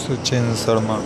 Sachin Sharma.